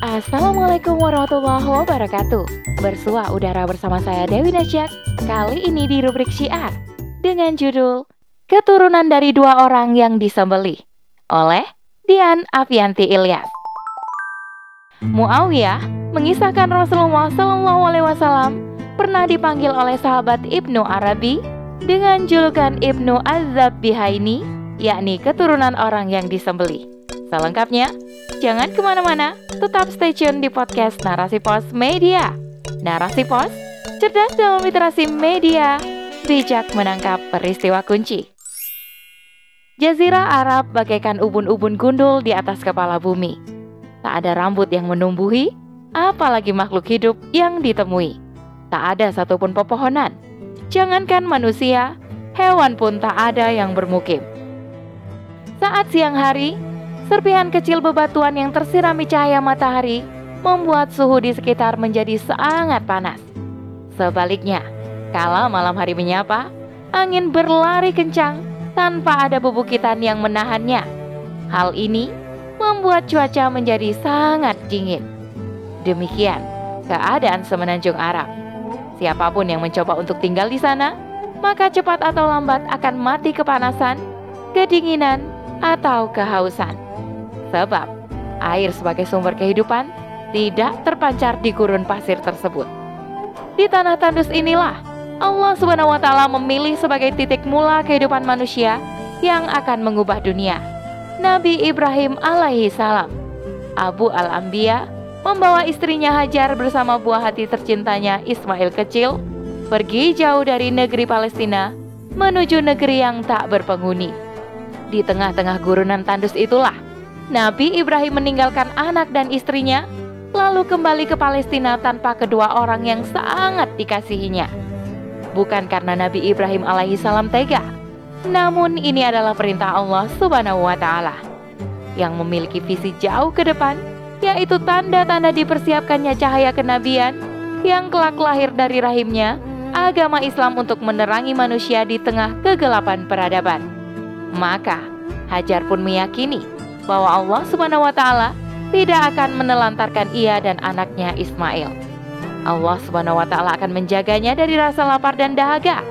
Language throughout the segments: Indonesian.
Assalamualaikum warahmatullahi wabarakatuh. Bersua udara bersama saya Dewi Nasyak Kali ini di rubrik syiar Dengan judul Keturunan dari dua orang yang disembeli Oleh Dian Avianti Ilyas. Muawiyah mengisahkan Rasulullah Wasallam pernah dipanggil oleh sahabat Ibnu Arabi dengan julukan Ibnu Azab Bihaini, yakni keturunan orang yang disembeli. Selengkapnya, jangan ke mana-mana, tetap stay tune di podcast Narasi Pos Media. Narasi Pos, cerdas dalam literasi media, bijak menangkap peristiwa kunci. Jazirah Arab bagaikan ubun-ubun gundul di atas kepala bumi. Tak ada rambut yang menumbuhi, apalagi makhluk hidup yang ditemui. Tak ada satupun pepohonan. Jangankan manusia, hewan pun tak ada yang bermukim. Saat siang hari, serpihan kecil bebatuan yang tersirami cahaya matahari membuat suhu di sekitar menjadi sangat panas. Sebaliknya, kala malam hari menyapa, angin berlari kencang tanpa ada bebukitan yang menahannya. Hal ini membuat cuaca menjadi sangat dingin. Demikian keadaan semenanjung Arab. Siapa pun yang mencoba untuk tinggal di sana, maka cepat atau lambat akan mati kepanasan, kedinginan, atau kehausan. Sebab air sebagai sumber kehidupan tidak terpancar di gurun pasir tersebut. Di tanah tandus inilah Allah taala memilih sebagai titik mula kehidupan manusia yang akan mengubah dunia. Nabi Ibrahim alaihi salam, Abu al-Anbiya membawa istrinya Hajar bersama buah hati tercintanya Ismail kecil pergi jauh dari negeri Palestina menuju negeri yang tak berpenghuni. Di tengah-tengah gurunan tandus itulah Nabi Ibrahim meninggalkan anak dan istrinya lalu kembali ke Palestina tanpa kedua orang yang sangat dikasihinya. Bukan karena Nabi Ibrahim alaihi salam tega, namun ini adalah perintah Allah Subhanahu wa taala yang memiliki visi jauh ke depan yaitu tanda-tanda dipersiapkannya cahaya kenabian yang kelak lahir dari rahimnya, agama Islam untuk menerangi manusia di tengah kegelapan peradaban. Maka, Hajar pun meyakini bahwa Allah Subhanahu wa taala tidak akan menelantarkan ia dan anaknya Ismail. Allah Subhanahu wa taala akan menjaganya dari rasa lapar dan dahaga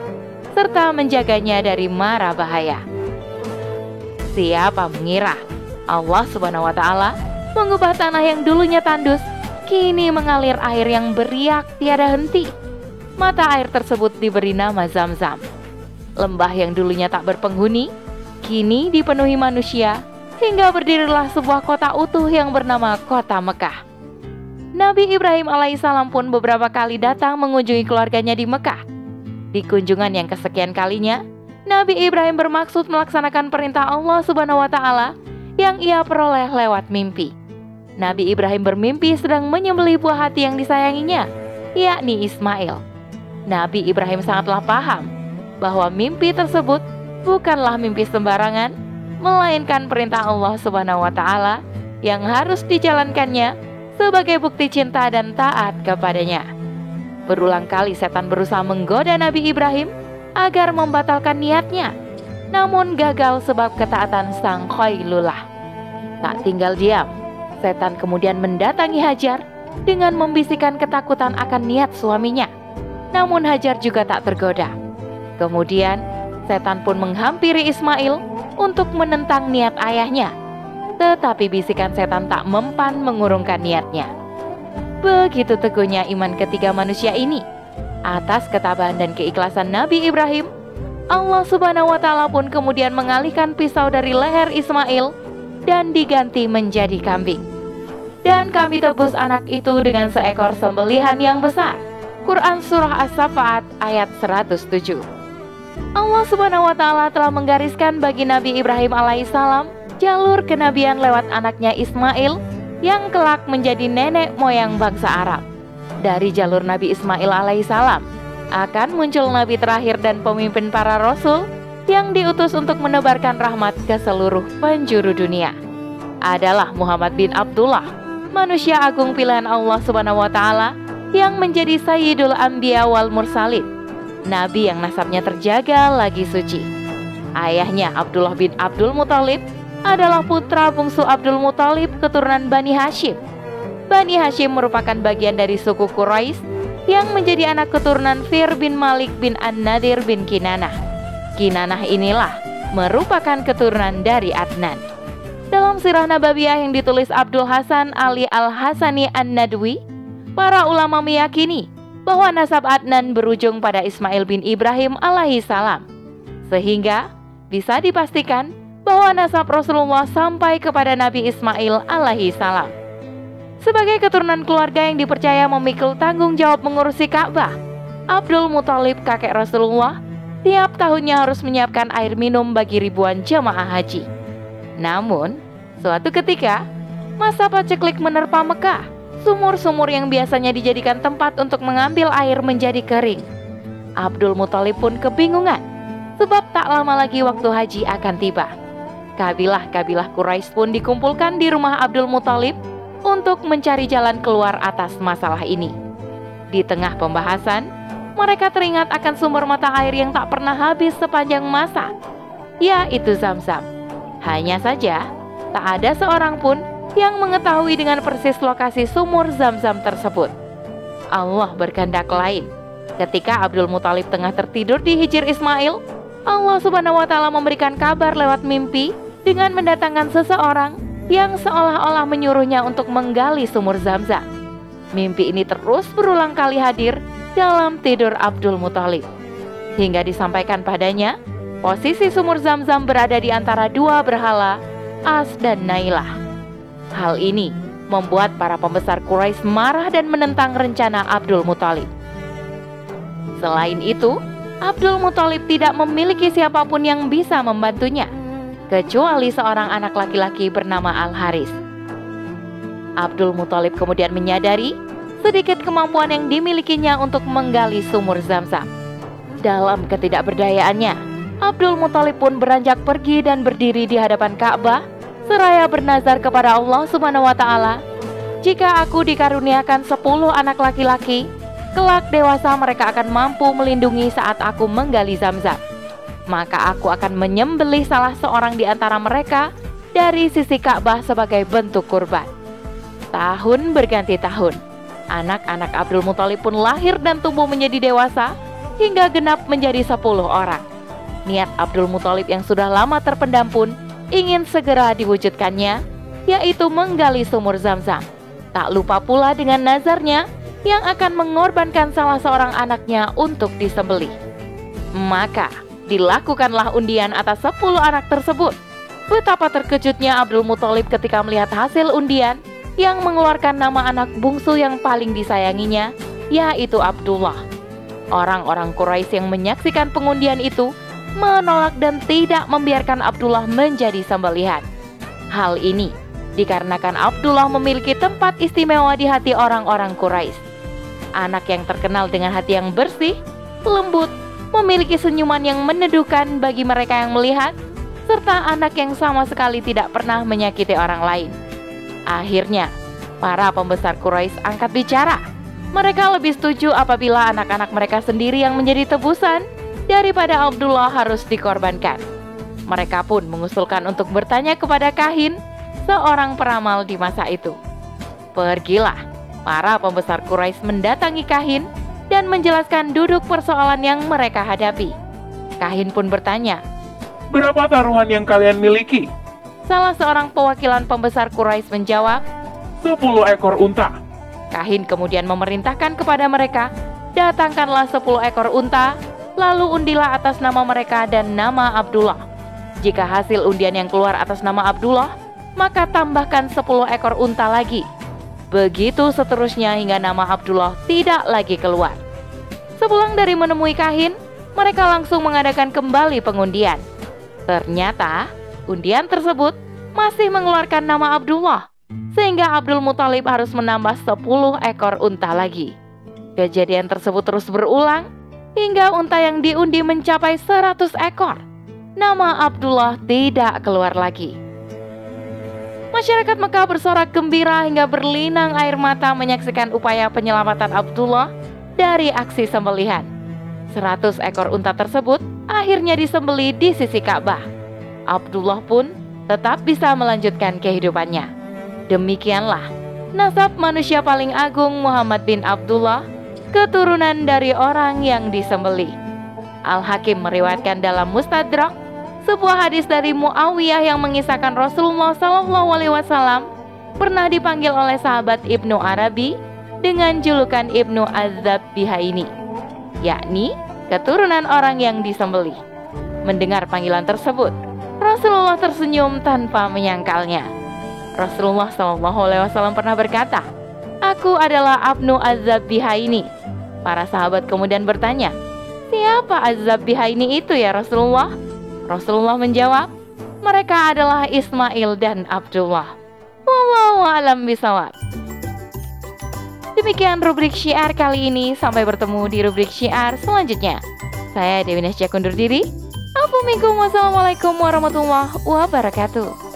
serta menjaganya dari mara bahaya. Siapa mengira Allah Subhanahu wa taala mengubah tanah yang dulunya tandus, kini mengalir air yang beriak tiada henti. Mata air tersebut diberi nama Zam-Zam. Lembah yang dulunya tak berpenghuni, kini dipenuhi manusia, hingga berdirilah sebuah kota utuh yang bernama Kota Mekah. Nabi Ibrahim alaihissalam pun beberapa kali datang mengunjungi keluarganya di Mekah. Di kunjungan yang kesekian kalinya, Nabi Ibrahim bermaksud melaksanakan perintah Allah Subhanahu wa taala yang ia peroleh lewat mimpi. Nabi Ibrahim bermimpi sedang menyembelih buah hati yang disayanginya, yakni Ismail. Nabi Ibrahim sangatlah paham bahwa mimpi tersebut bukanlah mimpi sembarangan, melainkan perintah Allah Subhanahu wa taala yang harus dijalankannya sebagai bukti cinta dan taat kepadanya. Berulang kali setan berusaha menggoda Nabi Ibrahim agar membatalkan niatnya, namun gagal sebab ketaatan sang Khailullah. Tak tinggal diam, Setan kemudian mendatangi Hajar dengan membisikkan ketakutan akan niat suaminya. Namun Hajar juga tak tergoda. Kemudian setan pun menghampiri Ismail untuk menentang niat ayahnya. Tetapi bisikan setan tak mempan mengurungkan niatnya. Begitu teguhnya iman ketiga manusia ini. Atas ketabahan dan keikhlasan Nabi Ibrahim, Allah Subhanahu wa taala pun kemudian mengalihkan pisau dari leher Ismail dan diganti menjadi kambing. Dan kami tebus anak itu dengan seekor sembelihan yang besar. Quran Surah As-Safaat ayat 107 Allah subhanahu wa ta'ala telah menggariskan bagi Nabi Ibrahim alaihissalam jalur kenabian lewat anaknya Ismail yang kelak menjadi nenek moyang bangsa Arab. Dari jalur Nabi Ismail alaihissalam akan muncul nabi terakhir dan pemimpin para rasul yang diutus untuk menebarkan rahmat ke seluruh penjuru dunia adalah Muhammad bin Abdullah, manusia agung pilihan Allah Subhanahu wa taala yang menjadi Sayyidul Anbiya wal Mursalin, nabi yang nasabnya terjaga lagi suci. Ayahnya Abdullah bin Abdul Muthalib adalah putra bungsu Abdul Muthalib keturunan Bani Hashim. Bani Hashim merupakan bagian dari suku Quraisy yang menjadi anak keturunan Fir bin Malik bin An-Nadir bin Kinanah. Kinanah inilah merupakan keturunan dari Adnan. Dalam sirah Nabawiyah yang ditulis Abdul Hasan Ali Al-Hasani An-Nadwi, para ulama meyakini bahwa nasab Adnan berujung pada Ismail bin Ibrahim alaihi salam. Sehingga bisa dipastikan bahwa nasab Rasulullah sampai kepada Nabi Ismail alaihi salam. Sebagai keturunan keluarga yang dipercaya memikul tanggung jawab mengurusi Ka'bah, Abdul Muthalib kakek Rasulullah tiap tahunnya harus menyiapkan air minum bagi ribuan jemaah haji. Namun, suatu ketika, masa paceklik menerpa Mekah Sumur-sumur yang biasanya dijadikan tempat untuk mengambil air menjadi kering. Abdul Muthalib pun kebingungan, sebab tak lama lagi waktu haji akan tiba. Kabilah-kabilah Quraisy pun dikumpulkan di rumah Abdul Muthalib untuk mencari jalan keluar atas masalah ini. Di tengah pembahasan, mereka teringat akan sumber mata air yang tak pernah habis sepanjang masa, yaitu Zam-Zam. Hanya saja, tak ada seorang pun yang mengetahui dengan persis lokasi sumur zam-zam tersebut. Allah berkehendak lain. Ketika Abdul Muthalib tengah tertidur di hijir Ismail, Allah Subhanahu wa taala memberikan kabar lewat mimpi dengan mendatangkan seseorang yang seolah-olah menyuruhnya untuk menggali sumur Zam-Zam. Mimpi ini terus berulang kali hadir dalam tidur Abdul Muthalib. Hingga disampaikan padanya, posisi sumur Zam-Zam berada di antara dua berhala, As dan Nailah. Hal ini membuat para pembesar Quraisy marah dan menentang rencana Abdul Muthalib. Selain itu, Abdul Muthalib tidak memiliki siapa pun yang bisa membantunya, kecuali seorang anak laki-laki bernama Al-Haris. Abdul Muthalib kemudian menyadari sedikit kemampuan yang dimilikinya untuk menggali sumur Zam-Zam. Dalam ketidakberdayaannya, Abdul Muthalib pun beranjak pergi dan berdiri di hadapan Ka'bah seraya bernazar kepada Allah Subhanahu wa taala, "Jika aku dikaruniakan sepuluh anak laki-laki, kelak dewasa mereka akan mampu melindungi saat aku menggali Zamzam. Maka aku akan menyembelih salah seorang di antara mereka dari sisi Ka'bah sebagai bentuk kurban." Tahun berganti tahun, anak-anak Abdul Muthalib pun lahir dan tumbuh menjadi dewasa hingga genap menjadi sepuluh orang. Niat Abdul Muthalib yang sudah lama terpendam pun ingin segera diwujudkannya, yaitu menggali sumur Zam-Zam. Tak lupa pula dengan nazarnya yang akan mengorbankan salah seorang anaknya untuk disembelih. Maka dilakukanlah undian atas 10 anak tersebut. Betapa terkejutnya Abdul Muthalib ketika melihat hasil undian yang mengeluarkan nama anak bungsu yang paling disayanginya, yaitu Abdullah. Orang-orang Quraisy yang menyaksikan pengundian itu menolak dan tidak membiarkan Abdullah menjadi sembelihan. Hal ini dikarenakan Abdullah memiliki tempat istimewa di hati orang-orang Quraisy. Anak yang terkenal dengan hati yang bersih, lembut, memiliki senyuman yang meneduhkan bagi mereka yang melihat, serta anak yang sama sekali tidak pernah menyakiti orang lain. Akhirnya, para pembesar Quraisy angkat bicara. Mereka lebih setuju apabila anak-anak mereka sendiri yang menjadi tebusan daripada Abdullah harus dikorbankan. Mereka pun mengusulkan untuk bertanya kepada Kahin, seorang peramal di masa itu. Pergilah, para pembesar Quraisy mendatangi Kahin dan menjelaskan duduk persoalan yang mereka hadapi. Kahin pun bertanya, Berapa taruhan yang kalian miliki? Salah seorang pewakilan pembesar Quraisy menjawab, Sepuluh ekor unta. Kahin kemudian memerintahkan kepada mereka, datangkanlah sepuluh ekor unta lalu undilah atas nama mereka dan nama Abdullah. Jika hasil undian yang keluar atas nama Abdullah, maka tambahkan 10 ekor unta lagi. Begitu seterusnya hingga nama Abdullah tidak lagi keluar. Sepulang dari menemui Kahin, mereka langsung mengadakan kembali pengundian. Ternyata, undian tersebut masih mengeluarkan nama Abdullah, sehingga Abdul Muthalib harus menambah 10 ekor unta lagi. Kejadian tersebut terus berulang hingga unta yang diundi mencapai 100 ekor. Nama Abdullah tidak keluar lagi. Masyarakat Mekah bersorak gembira hingga berlinang air mata menyaksikan upaya penyelamatan Abdullah dari aksi sembelihan. 100 ekor unta tersebut akhirnya disembeli di sisi Ka'bah. Abdullah pun tetap bisa melanjutkan kehidupannya. Demikianlah Nasab manusia paling agung Muhammad bin Abdullah, keturunan dari orang yang disembeli. Al-Hakim meriwayatkan dalam Mustadrak sebuah hadis dari Muawiyah yang mengisahkan Rasulullah Shallallahu Alaihi Wasallam pernah dipanggil oleh sahabat Ibnu Arabi dengan julukan Ibnu Azab Bihaini, yakni keturunan orang yang disembeli. Mendengar panggilan tersebut, Rasulullah tersenyum tanpa menyangkalnya. Rasulullah Shallallahu Alaihi Wasallam pernah berkata, "Aku adalah Abnu Azab Bihaini." Para sahabat kemudian bertanya, "Siapa Azab Bihaini itu ya Rasulullah?" Rasulullah menjawab, "Mereka adalah Ismail dan Abdullah." Wallahu alam bisawab. Demikian rubrik syiar kali ini. Sampai bertemu di rubrik syiar selanjutnya. Saya Dewi Nasya undur diri. Assalamualaikum warahmatullahi wabarakatuh.